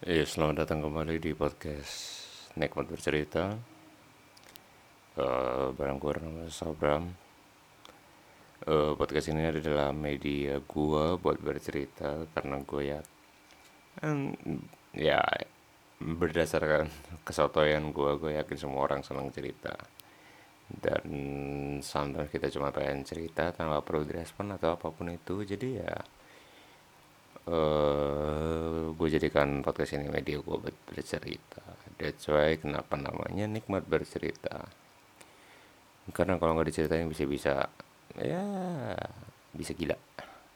Iya, selamat datang kembali di podcast Nikmat Bercerita. Uh, Barang gue nama Sabram uh, Podcast ini adalah media gue buat bercerita Karena gue ya um, Ya berdasarkan kesotoyan gue Gue yakin semua orang senang cerita. Dan sometimes kita cuma pengen cerita tanpa perlu direspon atau apa pun itu. Jadi ya uh, eh, gue jadikan podcast ini media gue buat bercerita. That's why kenapa namanya nikmat bercerita? Karena kalau nggak diceritain bisa bisa ya bisa gila.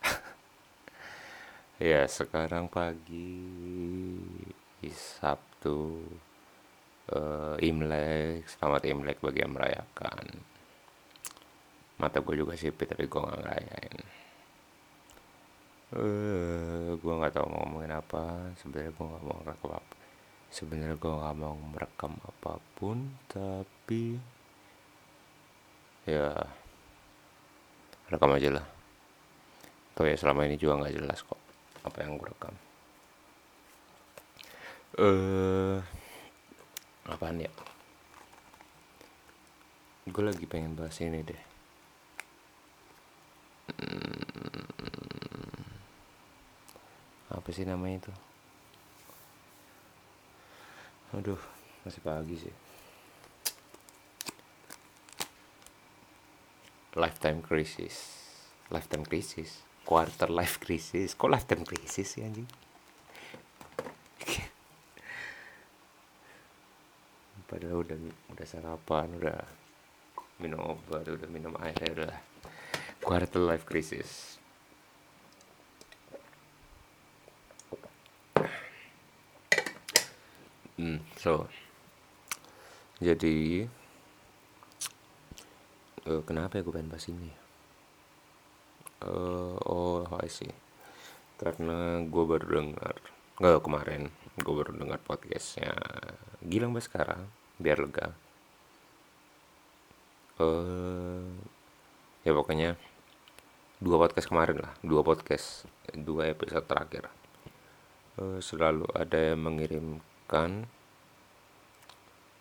Ya sekarang pagi Sabtu. Uh, Imlek selamat Imlek bagi yang merayakan. Mata gue juga sipit tapi gue nggak ngerayain eh gue nggak tahu mau ngomongin apa. Sebenarnya gue nggak mau merekam apa sebenarnya gue nggak mau merekam apa pun tapi ya rekam aja lah. Tuh ya selama ini juga nggak jelas kok apa yang gue rekam. Eh apaan ya? Gue lagi pengen bahas ini deh sih namanya itu. Aduh masih pagi sih. Lifetime crisis. Lifetime crisis. Quarter life crisis. Kok lifetime crisis sih anjing? Padahal udah udah sarapan udah minum obat udah minum air udah quarter life crisis Hmm, so jadi uh, kenapa ya gue pengen bahas ini? Uh, oh, I see. Karena gue baru dengar, nggak kemarin, gue baru dengar podcastnya Gilang sekarang biar lega. Uh, ya pokoknya dua podcast kemarin lah, dua podcast, dua episode terakhir. Uh, selalu ada yang mengirim kan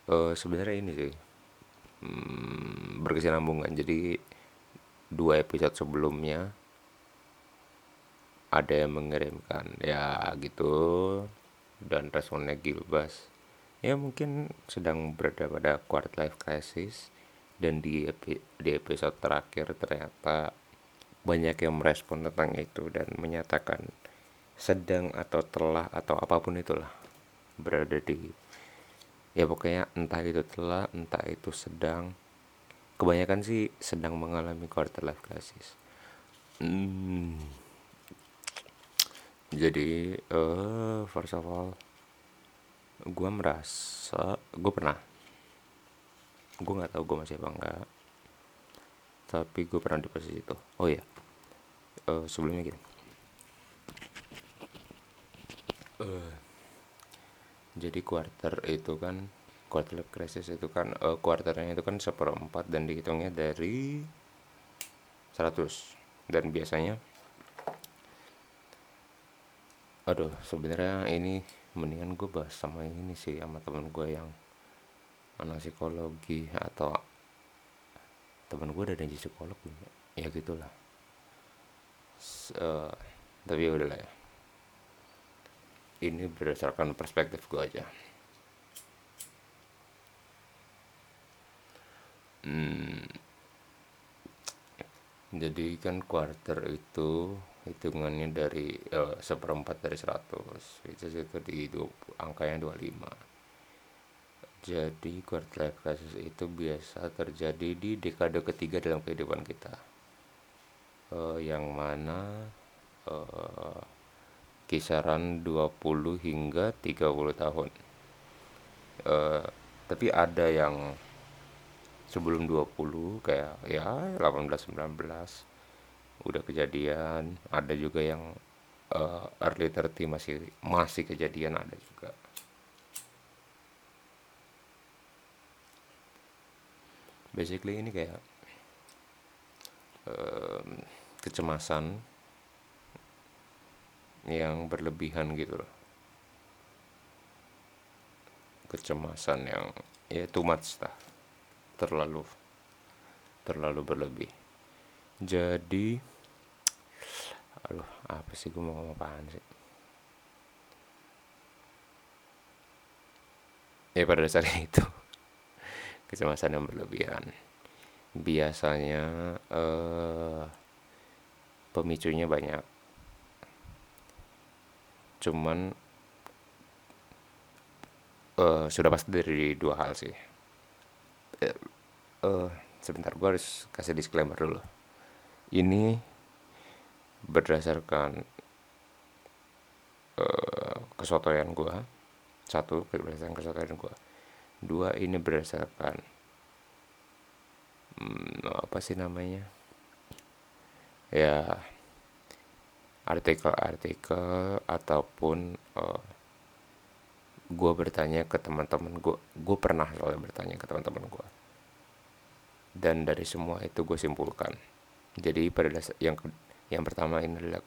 uh, sebenarnya ini sih hmm, berkesinambungan. Jadi dua episode sebelumnya ada yang mengirimkan ya gitu dan responnya Gilbas. Ya mungkin sedang berada pada quarter life crisis dan di, epi, di episode terakhir ternyata banyak yang merespon tentang itu dan menyatakan sedang atau telah atau apa pun itulah berada di ya pokoknya entah itu telah entah itu sedang. Kebanyakan sih sedang mengalami quarter life crisis. Hmm. jadi uh, first of all gue merasa gue pernah. Gue nggak tahu gue masih apa enggak tapi gue pernah di posisi itu. Oh ya uh, sebelumnya gini. Uh, jadi quarter itu kan quarter life crisis itu kan uh, quarternya itu kan seperempat dan dihitungnya dari 100 dan biasanya aduh sebenarnya ini mendingan gue bahas sama ini sih sama temen gue yang anak psikologi atau temen gue udah jadi psikolog ya? Gitulah. Uh, tapi ya udah lah ya ini berdasarkan perspektif gue aja. Hmm, jadi kan quarter itu hitungannya dari uh, seperempat dari 100 itu itu di 20, angkanya 25 jadi quarter life crisis itu biasa terjadi di dekade ketiga dalam kehidupan kita. Uh, yang mana uh, kisaran 20 hingga 30 tahun. Uh, tapi ada yang sebelum 20 kayak ya 18 19 udah kejadian. Ada juga yang uh, early 30 masih masih kejadian ada juga. Basically ini kayak uh, kecemasan yang berlebihan gitu loh. Kecemasan yang ya too much lah. Terlalu terlalu berlebih. Jadi aduh apa sih gue mau ngomong apaan sih? Ya pada dasarnya itu. Kecemasan yang berlebihan. Biasanya eh, pemicunya banyak cuman uh, sudah pasti dari dua hal sih. Uh, uh, sebentar gue harus kasih disclaimer dulu. Ini berdasarkan uh, kesotoyan gue satu berdasarkan kesotoyan gue dua ini berdasarkan hmm, apa sih namanya? Ya artikel-artikel ataupun uh, gue bertanya ke teman-teman gue gue pernah soalnya bertanya ke teman-teman gue dan dari semua itu gue simpulkan. Jadi pada dasar yang yang pertama ini adalah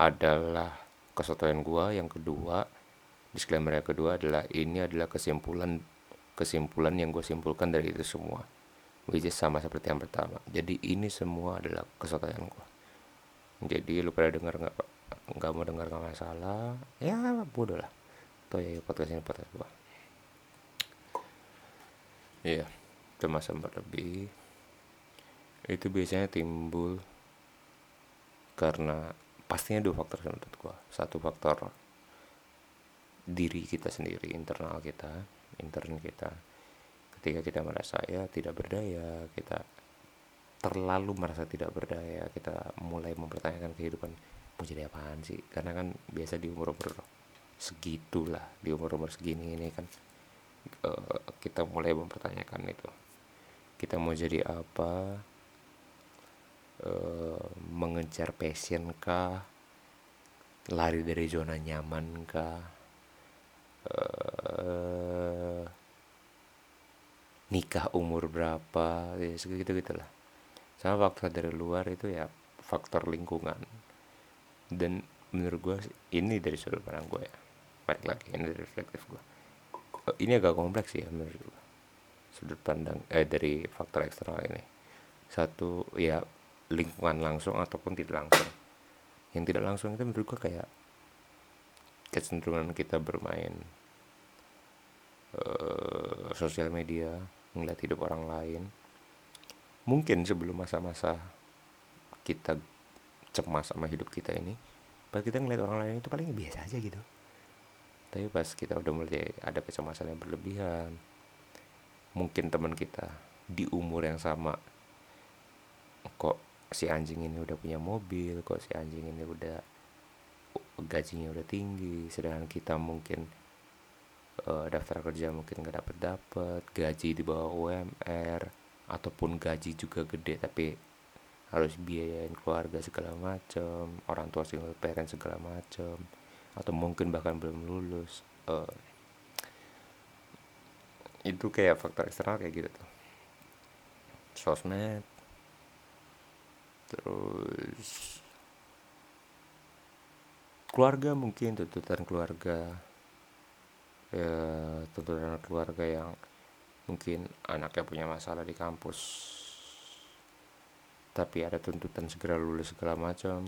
adalah kesotoyan gue yang kedua disclaimer yang kedua adalah ini adalah kesimpulan kesimpulan yang gue simpulkan dari itu semua. Which is sama seperti yang pertama. Jadi ini semua adalah kesotoyan gue jadi lu pada dengar nggak nggak mau dengar nggak masalah ya bodoh lah. Tuh ya podcast ini podcast gue iya kemasan berlebih itu biasanya timbul karena pastinya dua faktor menurut gua. Satu faktor diri kita sendiri internal kita intern kita. Ketika kita merasa ya tidak berdaya kita terlalu merasa tidak berdaya kita mulai mempertanyakan kehidupan mau jadi apaan sih? Karena kan biasa di umur umur segitulah di umur umur segini ini kan uh, kita mulai mempertanyakan itu. Kita mau jadi apa? Uh, mengejar passion kah? Lari dari zona nyaman kah? Uh, nikah umur berapa? Ya segitu gitulah sama faktor dari luar itu ya faktor lingkungan. Dan menurut gue ini dari sudut pandang gue ya. Balik lagi ini dari reflektif gue ini agak kompleks ya menurut gue sudut pandang eh dari faktor eksternal ini. Satu ya lingkungan langsung ataupun tidak langsung. Yang tidak langsung itu menurut gue kayak kecenderungan kita bermain uh, sosial media ngeliat hidup orang lain mungkin sebelum masa-masa kita cemas sama hidup kita ini pas kita ngeliat orang lain itu paling biasa aja gitu. Tapi pas kita udah mulai ada kecemasan yang berlebihan mungkin teman kita di umur yang sama kok si anjing ini udah punya mobil kok si anjing ini udah gajinya udah tinggi sedangkan kita mungkin uh, daftar kerja mungkin nggak dapet dapet gaji di bawah UMR ataupun gaji juga gede tapi harus biayain keluarga segala macam orang tua single parent segala macam atau mungkin bahkan belum lulus uh, itu kayak faktor eksternal kayak gitu tuh. Sosmed terus keluarga mungkin tuntutan keluarga ya tuntutan keluarga yang mungkin anaknya punya masalah di kampus. Tapi ada tuntutan segera lulus segala macam.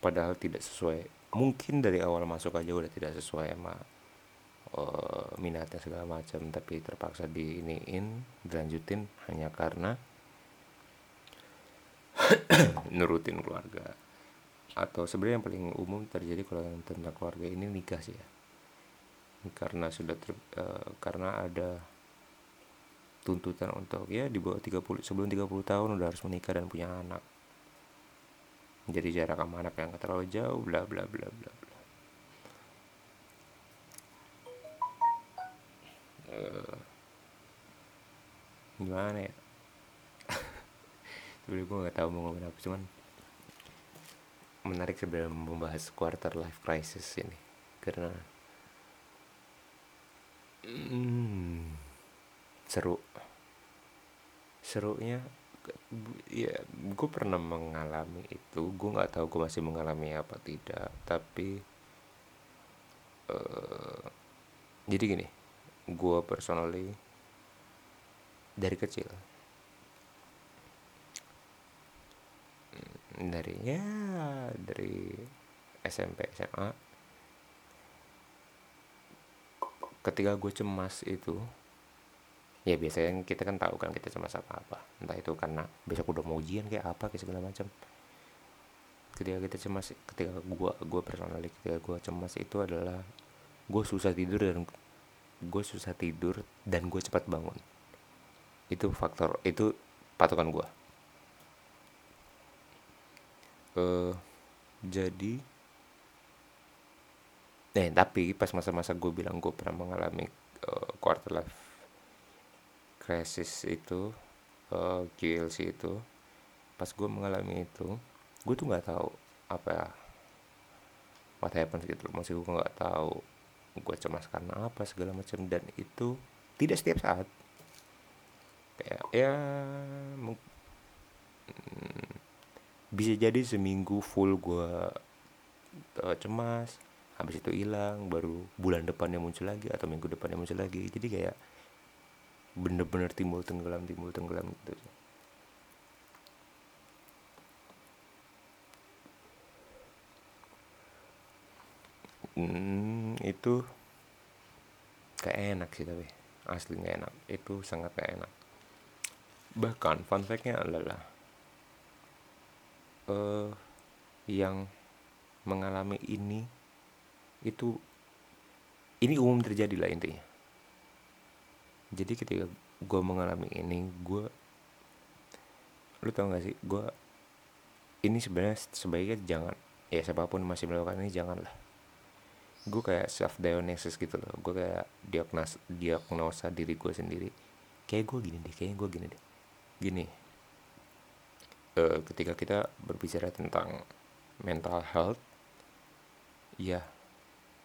Padahal tidak sesuai. Mungkin dari awal masuk aja udah tidak sesuai sama uh, minatnya segala macam. Tapi terpaksa diiniin dilanjutin hanya karena nurutin keluarga. Atau sebenarnya yang paling umum terjadi kalau yang tentang keluarga ini nikah sih ya. Karena sudah ter, uh, karena ada tuntutan untuk ya di bawah 30 sebelum 30 tahun udah harus menikah dan punya anak. Jadi jarak sama anak yang terlalu jauh bla bla bla bla uh, gimana ya? Sebenarnya gue nggak tahu mau ngomong apa cuman menarik sebenarnya membahas quarter life crisis ini karena hmm, seru serunya ya gue pernah mengalami itu. Gue nggak tahu gue masih mengalami apa tidak tapi uh, jadi gini gue personally dari kecil hmm, dari ya dari SMP SMA ketika gue cemas itu ya biasanya kita kan tahu kan kita cemas apa apa. Entah itu karena besok udah mau ujian kayak apa kayak segala macam. Ketika kita cemas ketika gue gue personally ketika gue cemas itu adalah gue susah tidur dan gue susah tidur dan gue cepat bangun. Itu faktor itu patokan gue uh, jadi Eh, tapi pas masa-masa gue bilang gue pernah mengalami uh, quarter life crisis itu, uh, eh, QLC itu, pas gue mengalami itu, gue tuh nggak tahu apa ya, what happens gitu. Masih gue nggak tahu gue cemas karena apa segala macam dan itu tidak setiap saat kayak ya mm, bisa jadi seminggu full gue uh, cemas habis itu hilang baru bulan depannya muncul lagi atau minggu depannya muncul lagi jadi kayak bener-bener timbul tenggelam timbul tenggelam gitu hmm, itu kayak enak sih tapi asli nggak enak. Itu sangat gak enak. Bahkan fun factnya adalah uh, yang mengalami ini itu ini umum terjadi lah intinya jadi ketika gue mengalami ini gue lu tau gak sih gue ini sebenarnya sebaiknya jangan ya siapa pun masih melakukan ini janganlah. Gue kayak self diagnosis gitu loh. Gue kayak diagnosa diagnosa diri gue sendiri. Kayak gue gini deh kayak gue gini deh. Gini. Uh, ketika kita berbicara tentang mental health ya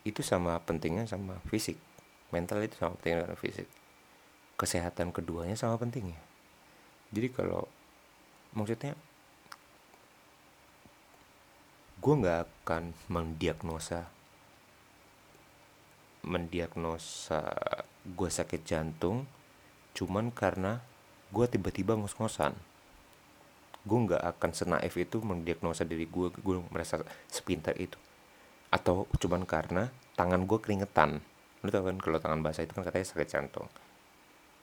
itu sama pentingnya sama fisik. Mental itu sama pentingnya dengan fisik kesehatan keduanya sama pentingnya. Jadi kalau maksudnya gue nggak akan mendiagnosa mendiagnosa gue sakit jantung cuman karena gue tiba-tiba ngos-ngosan. Gue nggak akan senaif itu mendiagnosa diri gue gue merasa sepintar itu. Atau cuman karena tangan gue keringetan. Lu tau kan kalau tangan basah itu kan katanya sakit jantung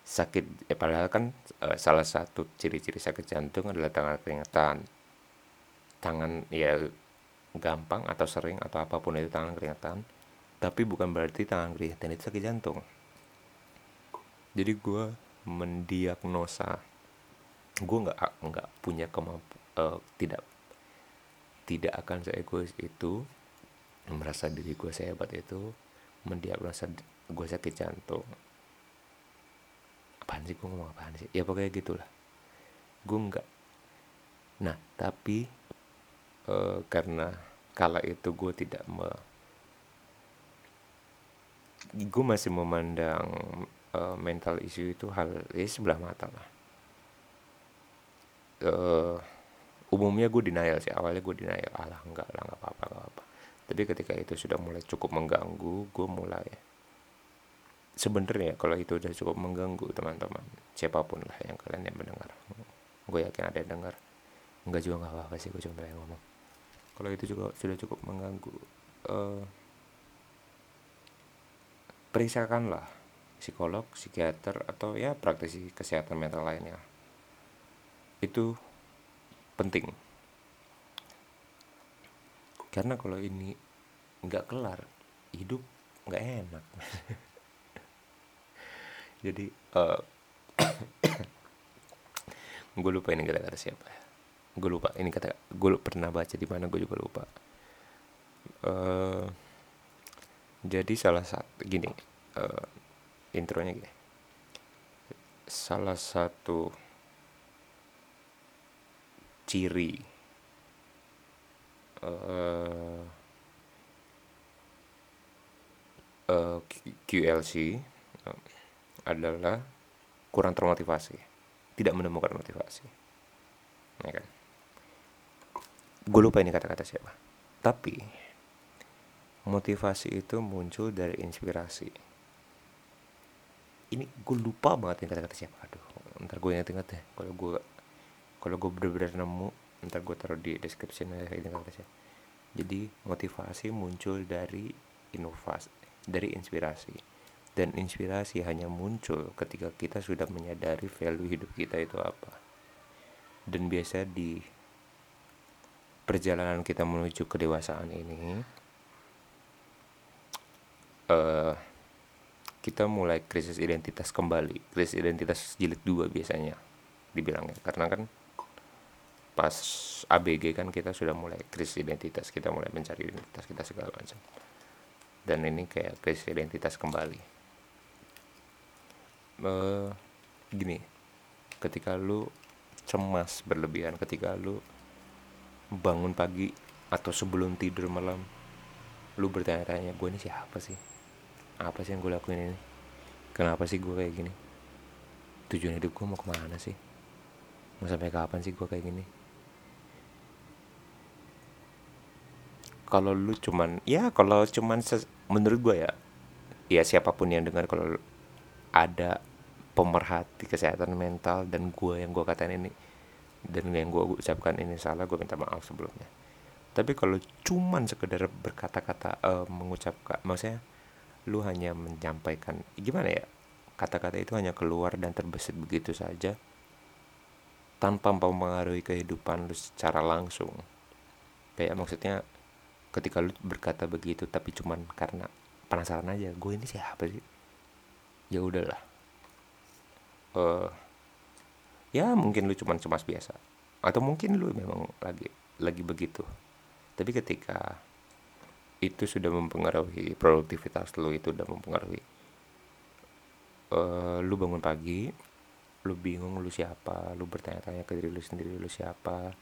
sakit eh, padahal kan eh, salah satu ciri-ciri sakit jantung adalah tangan keringetan. Tangan ya gampang atau sering atau apa pun itu tangan keringetan tapi bukan berarti tangan keringetan itu sakit jantung. Jadi gue mendiagnosa gue nggak nggak punya kemampu uh, tidak tidak akan seegois itu merasa diri gue sehebat itu mendiagnosa gue sakit jantung apaan sih? Gue ngomong apaan sih? Ya pokoknya gitulah. Gue enggak nah tapi e, karena kala itu gue tidak me gue masih memandang e, mental issue itu hal ya sebelah mata lah. E, umumnya gue denial sih. Awalnya gue denial. Alah enggak lah nggak apa-apa nggak apa tapi ketika itu sudah mulai cukup mengganggu gue mulai sebenarnya kalau itu udah cukup mengganggu teman-teman siapa pun lah yang kalian yang mendengar. Gue yakin ada yang dengar. Enggak juga nggak apa-apa sih gue cuma pengen ngomong. Kalau itu juga sudah cukup mengganggu uh, periksakanlah psikolog psikiater atau ya praktisi kesehatan mental lainnya. Itu penting. Karena kalau ini nggak kelar hidup nggak enak jadi uh, eh, gue lupa ini kata-kata siapa ya. Gue lupa ini kata gue pernah baca di mana gue juga lupa. Uh, jadi salah satu gini uh, intronya gini. Salah satu ciri uh, uh, QLC uh, adalah kurang termotivasi, tidak menemukan motivasi. Ya kan? Gue lupa ini kata-kata siapa. Tapi motivasi itu muncul dari inspirasi. ini gue lupa banget nih kata-kata siapa aduh ntar gue inget-inget deh kalau gue kalau gue bener-bener nemu ntar gue taruh di description ini kata siapa jadi motivasi muncul dari inovasi dari inspirasi dan inspirasi hanya muncul ketika kita sudah menyadari value hidup kita itu apa. Dan biasa di perjalanan kita menuju kedewasaan ini uh, kita mulai krisis identitas kembali. Krisis identitas jilid dua biasanya dibilangnya. Karena kan pas ABG kan kita sudah mulai krisis identitas kita mulai mencari identitas kita segala macam. Dan ini kayak krisis identitas kembali uh, gini ketika lu cemas berlebihan ketika lu bangun pagi atau sebelum tidur malam lu bertanya-tanya gue ini siapa sih? Apa sih yang gue lakuin ini? Kenapa sih gue kayak gini? Tujuan hidup gue mau ke mana sih? Mau sampai kapan sih gue kayak gini? Kalau lu cuman ya kalau cuman menurut gue ya ya siapa pun yang dengar kalau ada pemerhati kesehatan mental dan gue yang gue katain ini. Dan yang gue ucapkan ini salah gue minta maaf sebelumnya. Tapi kalau cuman sekedar berkata-kata uh, mengucapkan maksudnya lu hanya menyampaikan gimana ya? Kata-kata itu hanya keluar dan terbesit begitu saja tanpa mempengaruhi kehidupan lu secara langsung. Kayak maksudnya ketika lu berkata begitu tapi cuman karena penasaran aja gue ini siapa sih? Ya udahlah uh, ya mungkin lu cuman cemas biasa. Atau mungkin lu memang lagi lagi begitu. Tapi ketika itu sudah mempengaruhi produktivitas lu itu udah mempengaruhi uh, lu bangun pagi lu bingung lu siapa lu bertanya-tanya ke diri lu sendiri lu siapa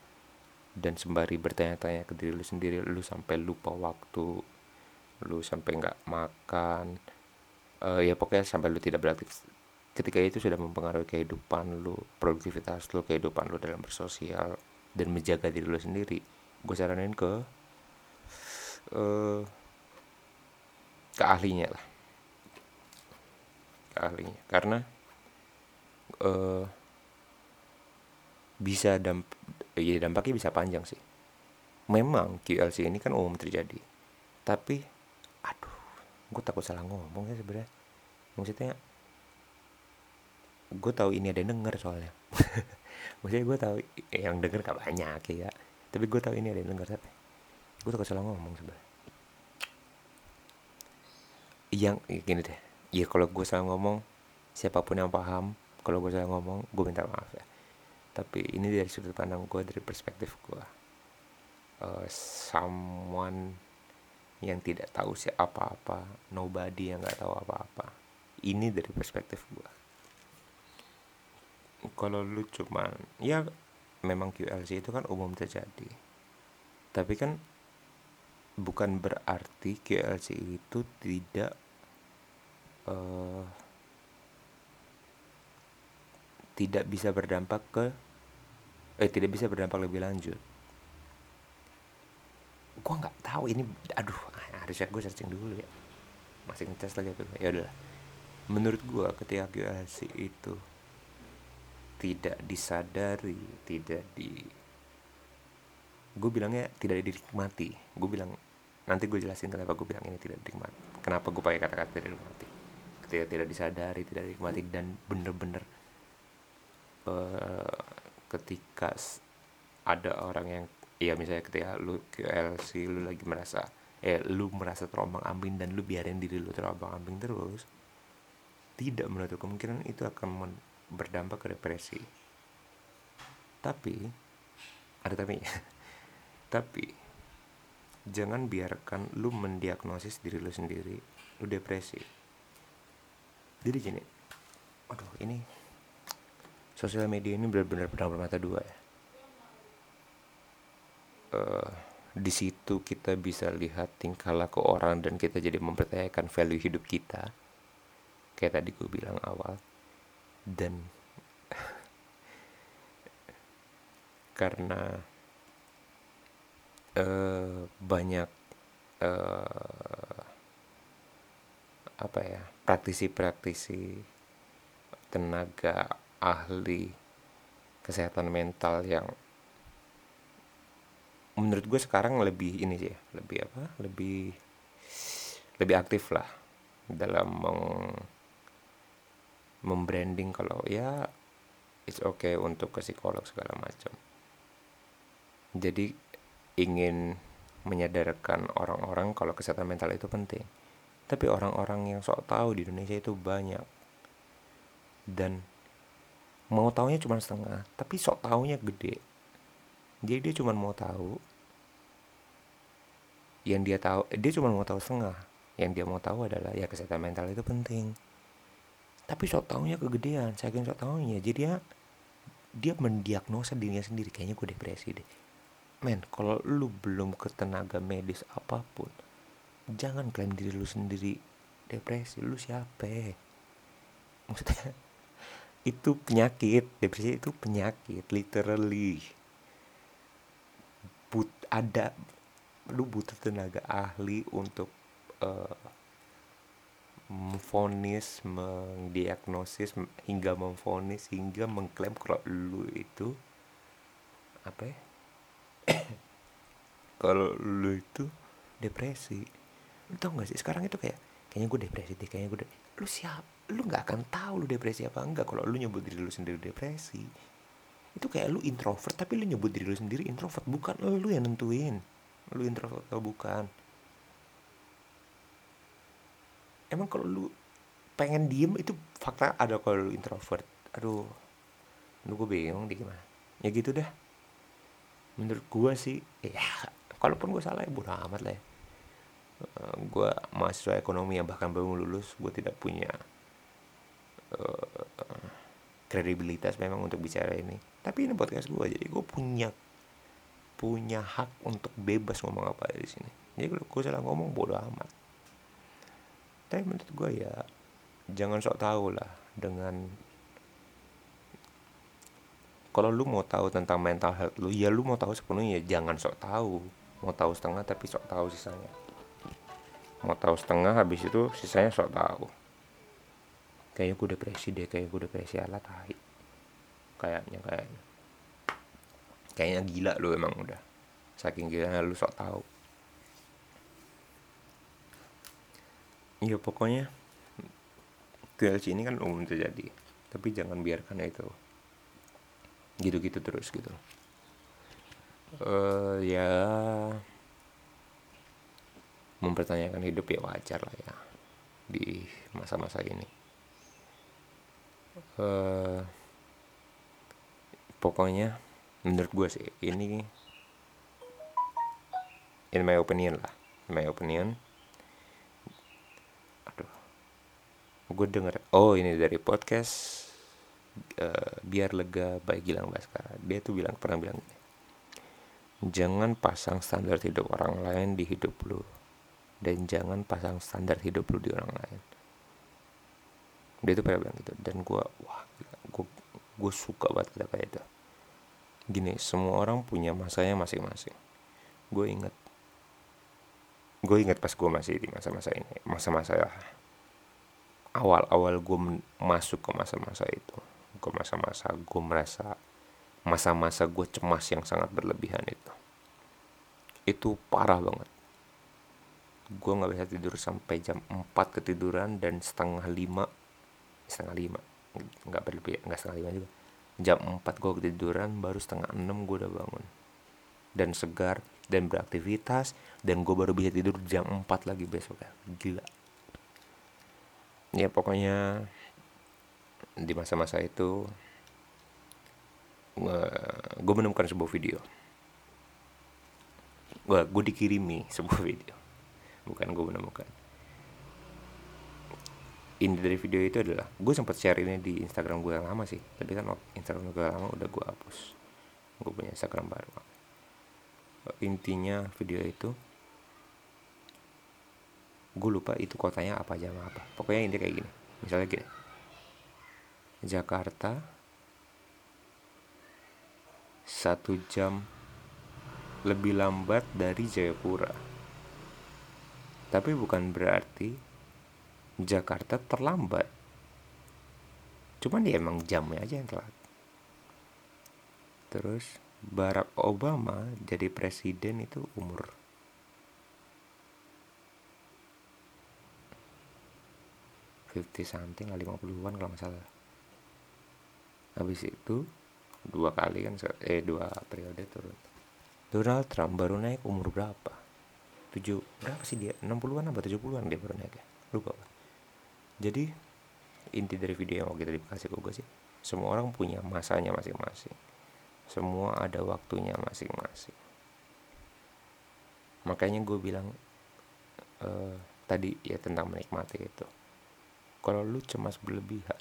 dan sembari bertanya-tanya ke diri lu sendiri lu sampai lupa waktu lu sampai nggak makan uh, ya pokoknya sampai lu tidak beraktif ketika itu sudah mempengaruhi kehidupan lu produktivitas lu kehidupan lu dalam bersosial dan menjaga diri lu sendiri gue saranin ke uh, ke ahlinya lah. Ke ahlinya. Karena uh, bisa damp ya dampaknya bisa panjang sih. Memang QLC ini kan umum terjadi. Tapi aduh gue takut salah ngomong ya sebenarnya. Maksudnya gue tahu ini ada yang denger soalnya. Maksudnya gue tahu yang denger gak banyak ya tapi gue tahu ini ada yang denger tapi gue takut salah ngomong sebenarnya yang ya gini deh. Ya kalau gue salah ngomong siapa pun yang paham kalau gue salah ngomong gue minta maaf ya. Tapi ini dari sudut pandang gue dari perspektif gue uh, someone yang tidak tahu sih apa-apa nobody yang nggak tahu apa-apa. Ini dari perspektif gue kalau lu cuman ya memang QLC itu kan umum terjadi. Tapi kan bukan berarti GLC itu tidak uh, tidak bisa berdampak ke eh tidak bisa berdampak lebih lanjut. Gue nggak tahu ini aduh harusnya gue searching dulu ya. Masih ngecas lagi ya udah menurut gue ketika GLC itu tidak disadari tidak di gue bilangnya tidak dinikmati. Gue bilang nanti gue jelasin kenapa gue bilang ini tidak dinikmati. Kenapa gue pakai kata-kata tidak dinikmati? Ketika tidak disadari tidak dinikmati dan bener-bener uh, ketika ada orang yang ya misalnya ketika lu QLC lu lagi merasa eh lu merasa terombang ambing dan lu biarin diri lu terombang ambing terus tidak menutup kemungkinan itu akan berdampak ke depresi. Tapi ada tapi tapi jangan biarkan lu mendiagnosis diri lu sendiri lu depresi. Jadi gini aduh ini sosial media ini benar-benar pedang bermata dua ya. Uh, di situ kita bisa lihat tingkah laku orang dan kita jadi mempertanyakan value hidup kita. Kayak tadi gue bilang awal dan karena uh, banyak uh, apa ya praktisi-praktisi tenaga ahli kesehatan mental yang menurut gue sekarang lebih ini sih lebih apa lebih lebih aktif lah dalam meng membranding kalau ya it's okay untuk ke psikolog segala macam. Jadi ingin menyadarkan orang-orang kalau kesehatan mental itu penting. Tapi orang-orang yang sok tahu di Indonesia itu banyak. Dan mau taunya cuma setengah tapi sok taunya gede. Jadi dia cuma mau tahu yang dia tahu dia cuma mau tahu setengah. Yang dia mau tahu adalah ya kesehatan mental itu penting tapi sok taunya kegedean saking sok taunya. Jadi ya dia mendiagnosa dirinya sendiri. Kayaknya gue depresi deh. Men kalau lu belum ke tenaga medis apa pun jangan klaim diri lu sendiri depresi. Lu siapa? Maksudnya itu penyakit. Depresi itu penyakit literally. But ada lu butuh tenaga ahli untuk uh, memfonis, mendiagnosis hingga memfonis hingga mengklaim kalau lu itu apa ya? kalau lu itu depresi. Lu tau gak sih sekarang itu kayak kayaknya gue depresi deh, kayaknya gue de lu siap, lu nggak akan tahu lu depresi apa enggak kalau lu nyebut diri lu sendiri depresi. Itu kayak lu introvert tapi lu nyebut diri lu sendiri introvert, bukan lu yang nentuin lu introvert atau bukan emang kalau lu pengen diem itu fakta ada kalau lu introvert. Aduh lu gue bingung deh gimana. Ya gitu dah. Menurut gue sih ya kalaupun gue salah ya bodo amat lah ya. Uh, gue mahasiswa ekonomi yang bahkan belum lulus gue tidak punya uh, kredibilitas memang untuk bicara ini. Tapi ini podcast gue jadi gue punya punya hak untuk bebas ngomong apa di sini. Jadi kalau gue salah ngomong bodoh amat tapi menurut gue ya jangan sok tahu lah dengan kalau lu mau tahu tentang mental health lu ya lu mau tahu sepenuhnya. Jangan sok tahu. Mau tahu setengah tapi sok tahu sisanya. Mau tahu setengah habis itu sisanya sok tahu. Kayaknya gue depresi deh kayak gue depresi alat tahi kayaknya kayaknya. Kayaknya gila lu emang udah. Saking gila lu sok tahu iya pokoknya TLC ini kan umum terjadi tapi jangan biarkan itu gitu-gitu terus gitu. Uh, ya mempertanyakan hidup ya wajar lah ya di masa-masa ini. Uh, pokoknya menurut gue sih ini in my opinion lah my opinion aduh. Gue denger oh ini dari podcast uh, biar lega baik Gilang Baskara. Dia tuh bilang pernah bilang gini jangan pasang standar hidup orang lain di hidup lu dan jangan pasang standar hidup lu di orang lain. Dia tuh pernah bilang gitu dan gue wah gue suka banget kata kayak itu. Gini semua orang punya masanya masing-masing. Gue inget gue inget pas gue masih di masa-masa ini masa-masa awal-awal gue masuk ke masa-masa itu. Ke masa-masa gue merasa masa-masa gue cemas yang sangat berlebihan itu. Itu parah banget. Gue nggak bisa tidur sampai jam 4 ketiduran dan setengah lima setengah lima nggak berlebih nggak setengah lima juga. Jam 4 gue ketiduran baru setengah 6 gue udah bangun dan segar dan beraktivitas dan gue baru bisa tidur jam 4 lagi besok ya. Gila. Ya pokoknya di masa-masa itu gue menemukan sebuah video. Gue gue dikirimi sebuah video. Bukan gue menemukan. Inti dari video itu adalah gue sempat share ini di Instagram gue yang lama sih. Tapi kan Instagram gue yang lama udah gue hapus. Gue punya Instagram baru intinya video itu gue lupa itu kotanya apa aja apa. Pokoknya intinya kayak gini. Misalnya gini. Jakarta satu jam lebih lambat dari Jayapura. Tapi bukan berarti Jakarta terlambat. cuman dia emang jamnya aja yang telat. Terus Barack Obama jadi presiden itu umur? Fifty something lah 50-an kalau nggak salah. Habis itu dua kali kan eh dua periode turun. Donald Trump baru naik umur berapa? Tujuh berapa sih dia? 60-an apa 70-an dia baru naik ya? Lupa apa jadi inti dari video yang mau kita dikasih ke gue sih semua orang punya masanya masing-masing semua ada waktunya masing-masing. Makanya gue bilang uh, tadi ya tentang menikmati itu. Kalau lu cemas berlebihan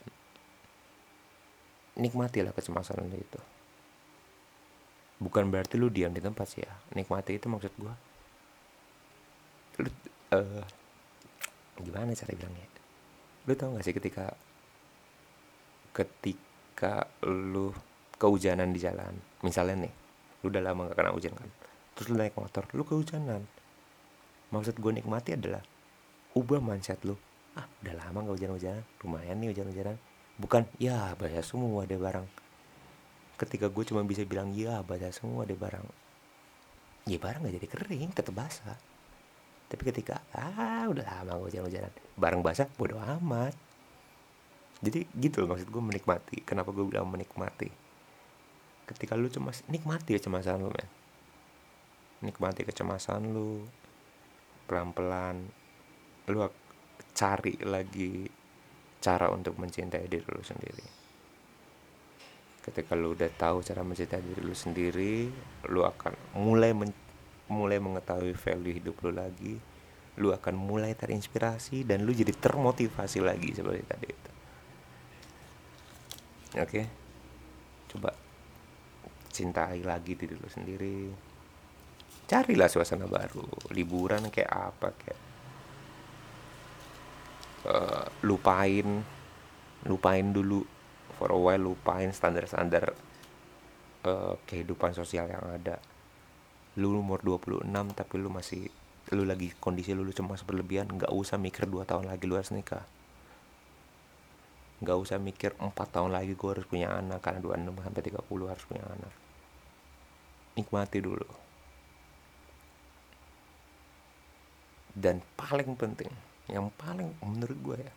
nikmatilah kecemasan lu itu. Bukan berarti lu diam di tempat sih ya. Nikmati itu maksud gue lu uh, gimana cara bilangnya? Lu tau gak sih ketika ketika lu kehujanan di jalan. Misalnya nih lu udah lama gak kena hujan kan? Terus lu naik motor lu kehujanan. Maksud gue nikmati adalah ubah mindset lu. Ah udah lama gak hujan-hujanan. Lumayan nih hujan-hujanan. Bukan ya bahasa semua deh barang. Ketika gue cuma bisa bilang ya basah semua deh barang. Ya barang gak jadi kering tetap basah. Tapi ketika ah udah lama gue hujan-hujanan. Barang basah bodo amat. Jadi gitu loh maksud gue menikmati. Kenapa gue bilang menikmati ketika lu cuma nikmati kecemasan lu men. Nikmati kecemasan lu pelan-pelan lu cari lagi cara untuk mencintai diri lu sendiri. Ketika lu udah tahu cara mencintai diri lu sendiri lu akan mulai men mulai mengetahui value hidup lu lagi lu akan mulai terinspirasi dan lu jadi termotivasi lagi seperti tadi itu. Oke? okay? Cintai lagi diri lu sendiri. Carilah suasana baru liburan kayak apa kayak uh, lupain lupain dulu for a while lupain standar-standar uh, kehidupan sosial yang ada. Lu umur 26 tapi lu masih lu lagi kondisi lu, lu cemas berlebihan nggak usah mikir dua tahun lagi lu harus nikah. Nggak usah mikir empat tahun lagi gue harus punya anak karena 26 sampai 30 harus punya anak nikmati dulu. Dan paling penting yang paling menurut gue ya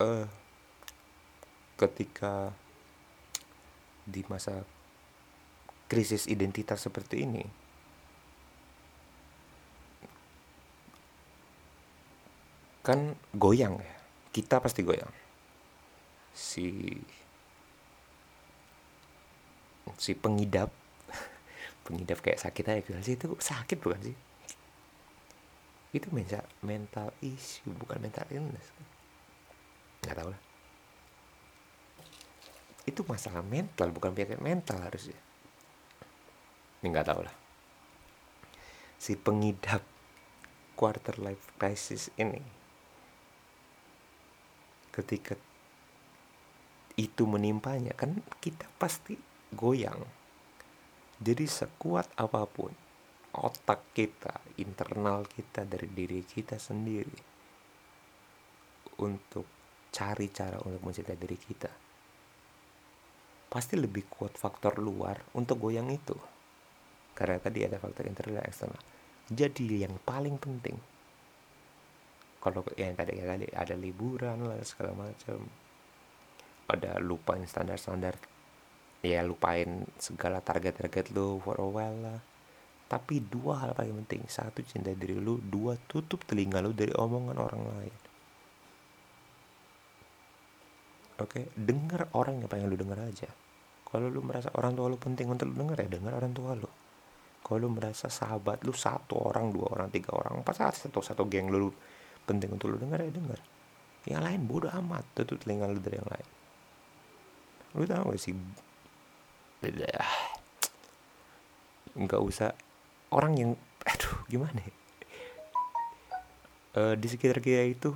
uh, ketika di masa krisis identitas seperti ini kan goyang ya. Kita pasti goyang. Si si pengidap. Pengidap kayak sakit aja sih? Itu sakit bukan sih? Itu mental mental issue bukan mental illness. Nggak tahu lah. Itu masalah mental bukan penyakit mental harusnya. Ini nggak tahu lah. Si pengidap quarter life crisis ini ketika itu menimpanya kan kita pasti goyang. Jadi sekuat apa pun otak kita internal kita dari diri kita sendiri untuk cari cara untuk mencintai diri kita pasti lebih kuat faktor luar untuk goyang itu. Karena tadi ada faktor internal dan eksternal. Jadi yang paling penting kalau yang tadi ya ada liburan lah segala macam ada lupain standar-standar ya lupain segala target-target lu for a while lah. Tapi dua hal paling penting. Satu cinta diri lu. Dua tutup telinga lu dari omongan orang lain. Oke? Okay? dengar orang yang pengen lu dengar aja. Kalau lu merasa orang tua lu penting untuk lu dengar ya dengar orang tua lu. Kalau lu merasa sahabat lu satu orang dua orang tiga orang empat satu satu geng lu penting untuk lu dengar ya dengar. Yang lain bodoh amat. Tutup telinga lu dari yang lain. Lu tahu gak sih nggak usah. Orang yang aduh gimana ya? Uh, di sekitar kita itu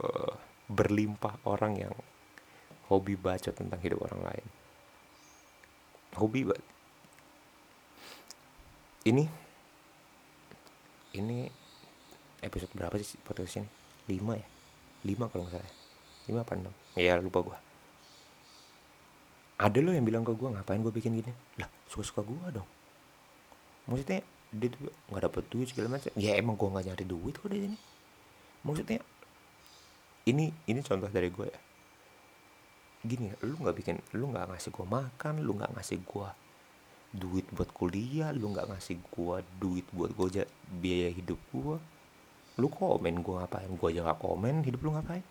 uh, berlimpah orang yang hobi baca tentang hidup orang lain. Hobi banget ini ini episode berapa sih podcast ini? Lima ya? Lima kalau nggak salah. Lima apa enam? Ya lupa gue ada lo yang bilang ke gue ngapain gue bikin gini? Lah suka suka gue dong. Maksudnya dia tuh nggak dapet duit segala macam. Ya emang gue nggak nyari duit kok di sini. Maksudnya ini ini contoh dari gue ya. Gini lu nggak bikin lu nggak ngasih gue makan lu nggak ngasih gue duit buat kuliah lu nggak ngasih gue duit buat gue biaya hidup gue lu komen gue ngapain? Gue aja gak komen hidup lu ngapain?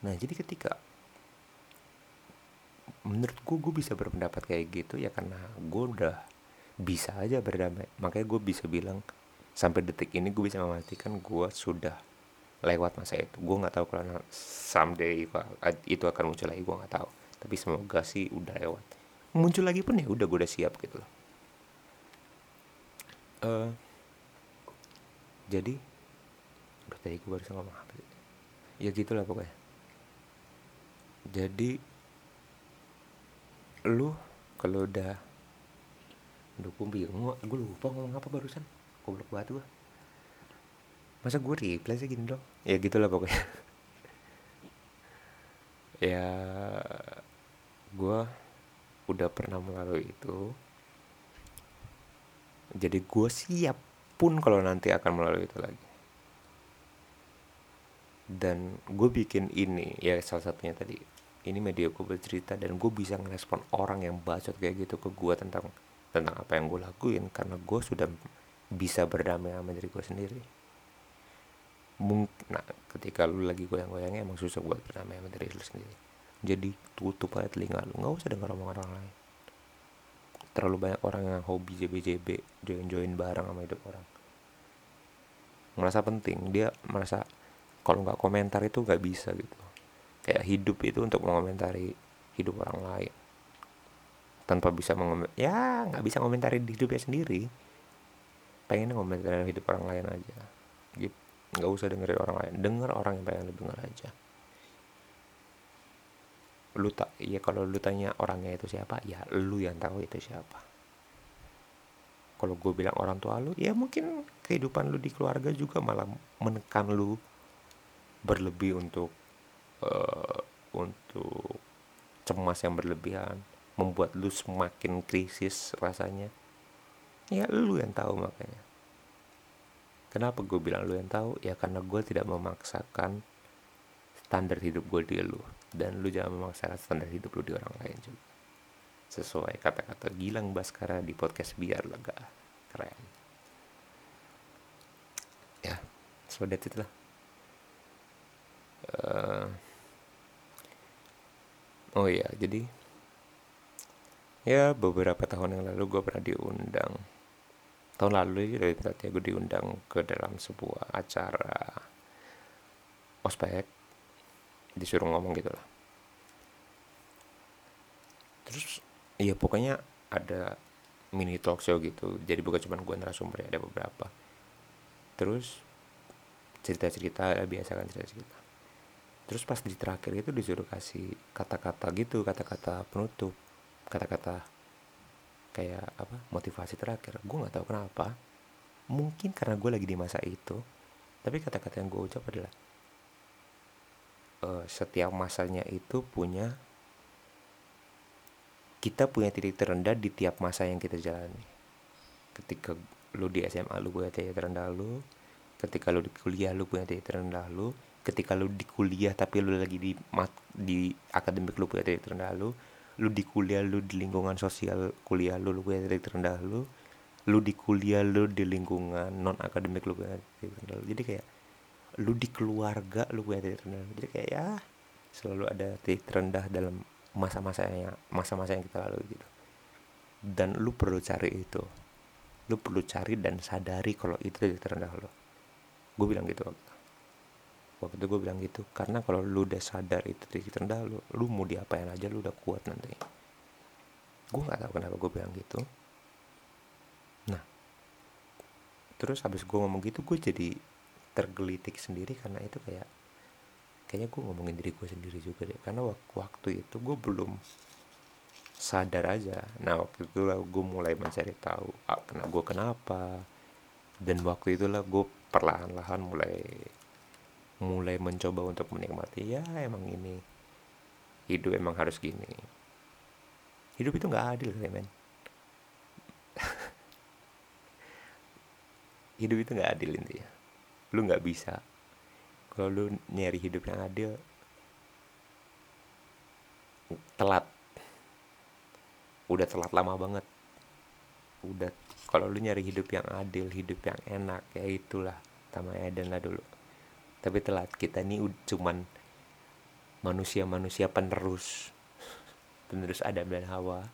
Nah jadi ketika menurut gue gue bisa berpendapat kayak gitu ya karena gue udah bisa aja berdamai. Makanya gue bisa bilang sampai detik ini gue bisa memastikan gue sudah lewat masa itu. Gue nggak tahu kalau someday itu akan muncul lagi gue nggak tahu. Tapi semoga sih udah lewat. Muncul lagi pun ya udah gue udah siap gitu loh. Uh, jadi udah tadi gue baru ngomong apa ya gitulah pokoknya. Jadi lu kalau udah gue bingung gue lupa ngomong apa barusan. Goblok banget gue masa gue reply sih gini dong ya gitulah pokoknya. Ya gue udah pernah melalui itu. Jadi gue siap pun kalau nanti akan melalui itu lagi. Dan gue bikin ini ya salah satunya tadi ini media gue bercerita dan gue bisa ngerespon orang yang bacot kayak gitu ke gue tentang tentang apa yang gue lakuin karena gue sudah bisa berdamai sama diri gue sendiri. Mungkin nah ketika lu lagi goyang-goyangnya emang susah buat berdamai sama diri lu sendiri. Jadi tutup aja telinga lu nggak usah dengar omongan orang lain. Terlalu banyak orang yang hobi JB-JB join-join bareng sama hidup orang. Merasa penting dia merasa kalau nggak komentar itu nggak bisa gitu kayak hidup itu untuk mengomentari hidup orang lain. Tanpa bisa mengoment ya nggak bisa mengomentari hidupnya sendiri. Pengen ngomentari hidup orang lain aja. Gitu nggak usah dengerin orang lain. Denger orang yang pengen lu denger aja. Lu tak ya kalau lu tanya orangnya itu siapa ya lu yang tahu itu siapa. Kalau gue bilang orang tua lu ya mungkin kehidupan lu di keluarga juga malah menekan lu berlebih untuk uh, untuk cemas yang berlebihan membuat lu semakin krisis rasanya. Ya lu yang tahu makanya. Kenapa gue bilang lu yang tahu? Ya karena gue tidak memaksakan standar hidup gue di lu. Dan lu jangan memaksakan standar hidup lu di orang lain juga. Sesuai kata-kata Gilang Baskara di podcast biar lega. Keren. Ya so that's it lah. Uh, oh iya jadi ya beberapa tahun yang lalu gue pernah diundang. Tahun lalu dari ya gue diundang ke dalam sebuah acara ospek. Disuruh ngomong gitu lah. Terus iya pokoknya ada mini talk show gitu. Jadi bukan cuma gue narasumber ada beberapa. Terus cerita-cerita ya biasa kan cerita-cerita terus pas di terakhir itu disuruh kasih kata-kata gitu kata-kata penutup kata-kata kayak apa motivasi terakhir. Gue nggak tahu kenapa mungkin karena gue lagi di masa itu tapi kata-kata yang gue ucap adalah uh, setiap masanya itu punya kita punya titik terendah di tiap masa yang kita jalani. Ketika lu di SMA lu punya titik terendah lu ketika lu di kuliah lu punya titik terendah lu ketika lu di kuliah tapi lu lagi di mat, di akademik lu punya titik terendah lu lu di kuliah lu di lingkungan sosial kuliah lu lu punya titik terendah lu lu di kuliah lu di lingkungan non akademik lu punya titik terendah lu. Jadi kayak lu di keluarga lu punya titik terendah jadi kayak ya selalu ada titik terendah dalam masa-masa yang masa-masa yang kita lalui gitu. Dan lu perlu cari itu. Lu perlu cari dan sadari kalau itu titik terendah lo gue bilang gitu waktu itu gue bilang gitu karena kalau lu udah sadar itu titik terendah lu lu mau diapain aja lu udah kuat nanti. Gue nggak tahu kenapa gue bilang gitu. Nah terus habis gue ngomong gitu gue jadi tergelitik sendiri karena itu kayak kayaknya gue ngomongin diri gue sendiri juga deh. Karena waktu itu gue belum sadar aja. Nah waktu itu lah gue mulai mencari tahu ah, gue kenapa? Dan waktu itulah gue perlahan-lahan mulai mulai mencoba untuk menikmati ya emang ini. Hidup emang harus gini. Hidup itu nggak adil ya men. Hidup itu nggak adil intinya. Lu nggak bisa. Kalau lu nyari hidup yang adil telat. Udah telat lama banget. Udah. Kalau lu nyari hidup yang adil hidup yang enak ya itulah. Sama Eden lah dulu tapi telat kita ini cuman manusia-manusia penerus. Penerus Adam dan Hawa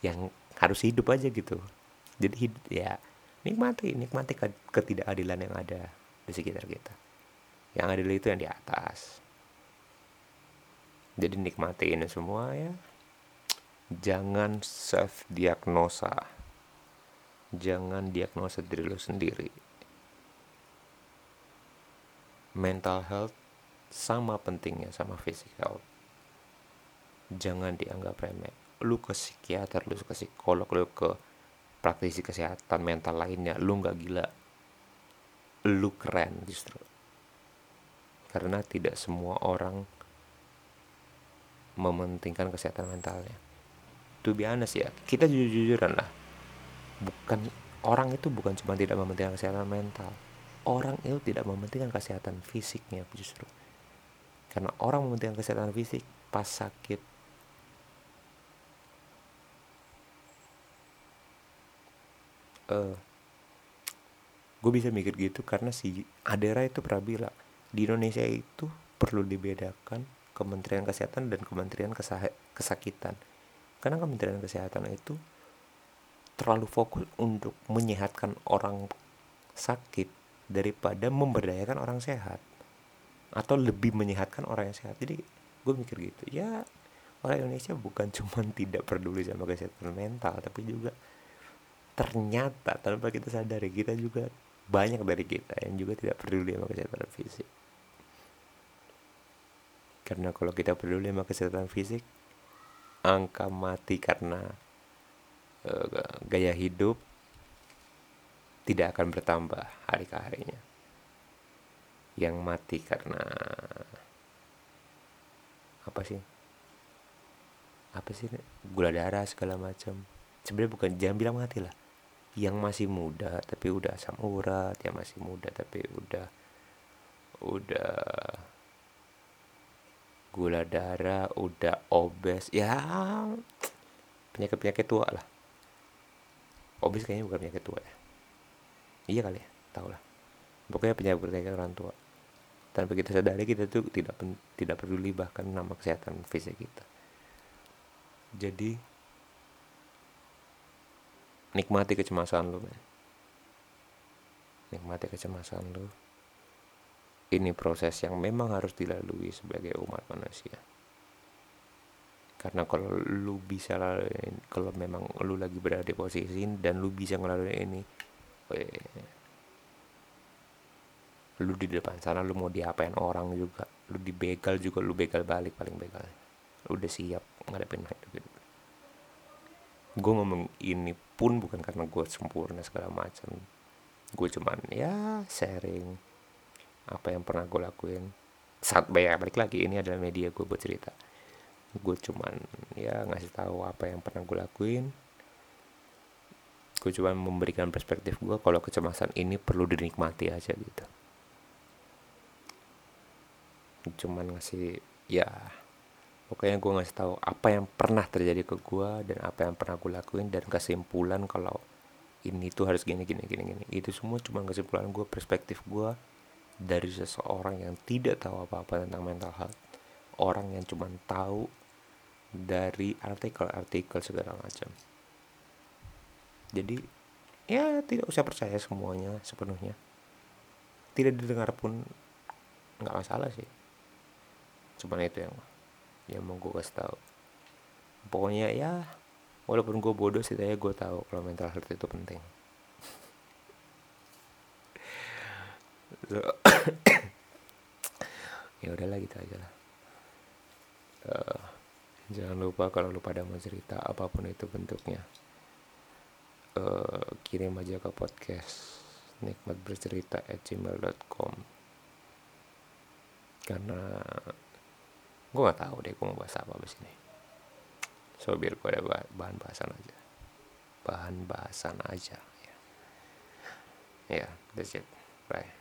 yang harus hidup aja gitu. Jadi hidup ya nikmati nikmati ketidakadilan yang ada di sekitar kita. Yang adil itu yang di atas. Jadi nikmati ini semua ya. Jangan self diagnosa jangan diagnosa diri lo sendiri mental health sama pentingnya sama physical. Jangan dianggap remeh. Lu ke psikiater lu ke psikolog lu ke praktisi kesehatan mental lainnya lu nggak gila. Lu keren justru. Karena tidak semua orang mementingkan kesehatan mentalnya. Tuh biasa sih ya kita jujur-jujuran lah. Bukan orang itu bukan cuma tidak mementingkan kesehatan mental orang itu tidak mementingkan kesehatan fisiknya justru. Karena orang mementingkan kesehatan fisik pas sakit. Uh, gue bisa mikir gitu karena si Adera itu pernah bilang di Indonesia itu perlu dibedakan Kementerian Kesehatan dan Kementerian Kesakitan. Karena Kementerian Kesehatan itu terlalu fokus untuk menyehatkan orang sakit daripada memberdayakan orang sehat. Atau lebih menyehatkan orang yang sehat. Jadi gue mikir gitu. Ya orang Indonesia bukan cuma tidak peduli sama kesehatan mental tapi juga ternyata tanpa kita sadari kita juga banyak dari kita yang juga tidak peduli sama kesehatan fisik. Karena kalau kita peduli sama kesehatan fisik angka mati karena uh, gaya hidup tidak akan bertambah hari ke harinya. Yang mati karena apa sih? Apa sih? Gula darah segala macam. Sebenarnya bukan jangan bilang mati lah. Yang masih muda tapi udah asam urat yang masih muda tapi udah udah gula darah udah obes ya penyakit penyakit tua lah. Obes kayaknya bukan penyakit tua ya iya kali ya tau lah pokoknya penyakit penyakit orang tua. Tanpa kita sadari kita tuh tidak tidak peduli bahkan nama kesehatan fisik kita. Jadi nikmati kecemasan lu men. Nikmati kecemasan lu. Ini proses yang memang harus dilalui sebagai umat manusia. Karena kalau lu bisa lalui kalau memang lu lagi berada di posisi ini dan lu bisa ngelalui ini lu di depan sana lu mau diapain orang juga? Lu dibegal juga lu begal balik paling begal. Lu udah siap ngadepin hidup gitu. Gue ngomong ini pun bukan karena gue sempurna segala macam. Gue cuman ya sharing apa yang pernah gue lakuin. Saat banyak balik lagi ini adalah media gue buat cerita. Gue cuman ya ngasih tahu apa yang pernah gue lakuin gue cuman memberikan perspektif gue kalau kecemasan ini perlu dinikmati aja gitu. Cuman ngasih ya pokoknya gue ngasih tahu apa yang pernah terjadi ke gue dan apa yang pernah gue lakuin dan kesimpulan kalau ini tuh harus gini gini gini gini. Itu semua cuma kesimpulan gue perspektif gue dari seseorang yang tidak tahu apa-apa tentang mental health. Orang yang cuma tahu dari artikel-artikel segala macam jadi ya tidak usah percaya semuanya sepenuhnya. Tidak didengar pun nggak masalah sih. Cuman itu yang yang mau gue kasih tahu. Pokoknya ya walaupun gue bodoh sih saya gue tahu kalau mental health itu penting. So, ya udahlah gitu aja lah. Uh, jangan lupa kalau lu pada mau cerita apa pun itu bentuknya uh, kirim aja ke podcast nikmat bercerita at gmail.com karena gue gak tahu deh gue mau bahas apa abis ini. So biar gue ada bahan bahasan aja. Bahan bahasan aja ya. Yeah, that's it. Bye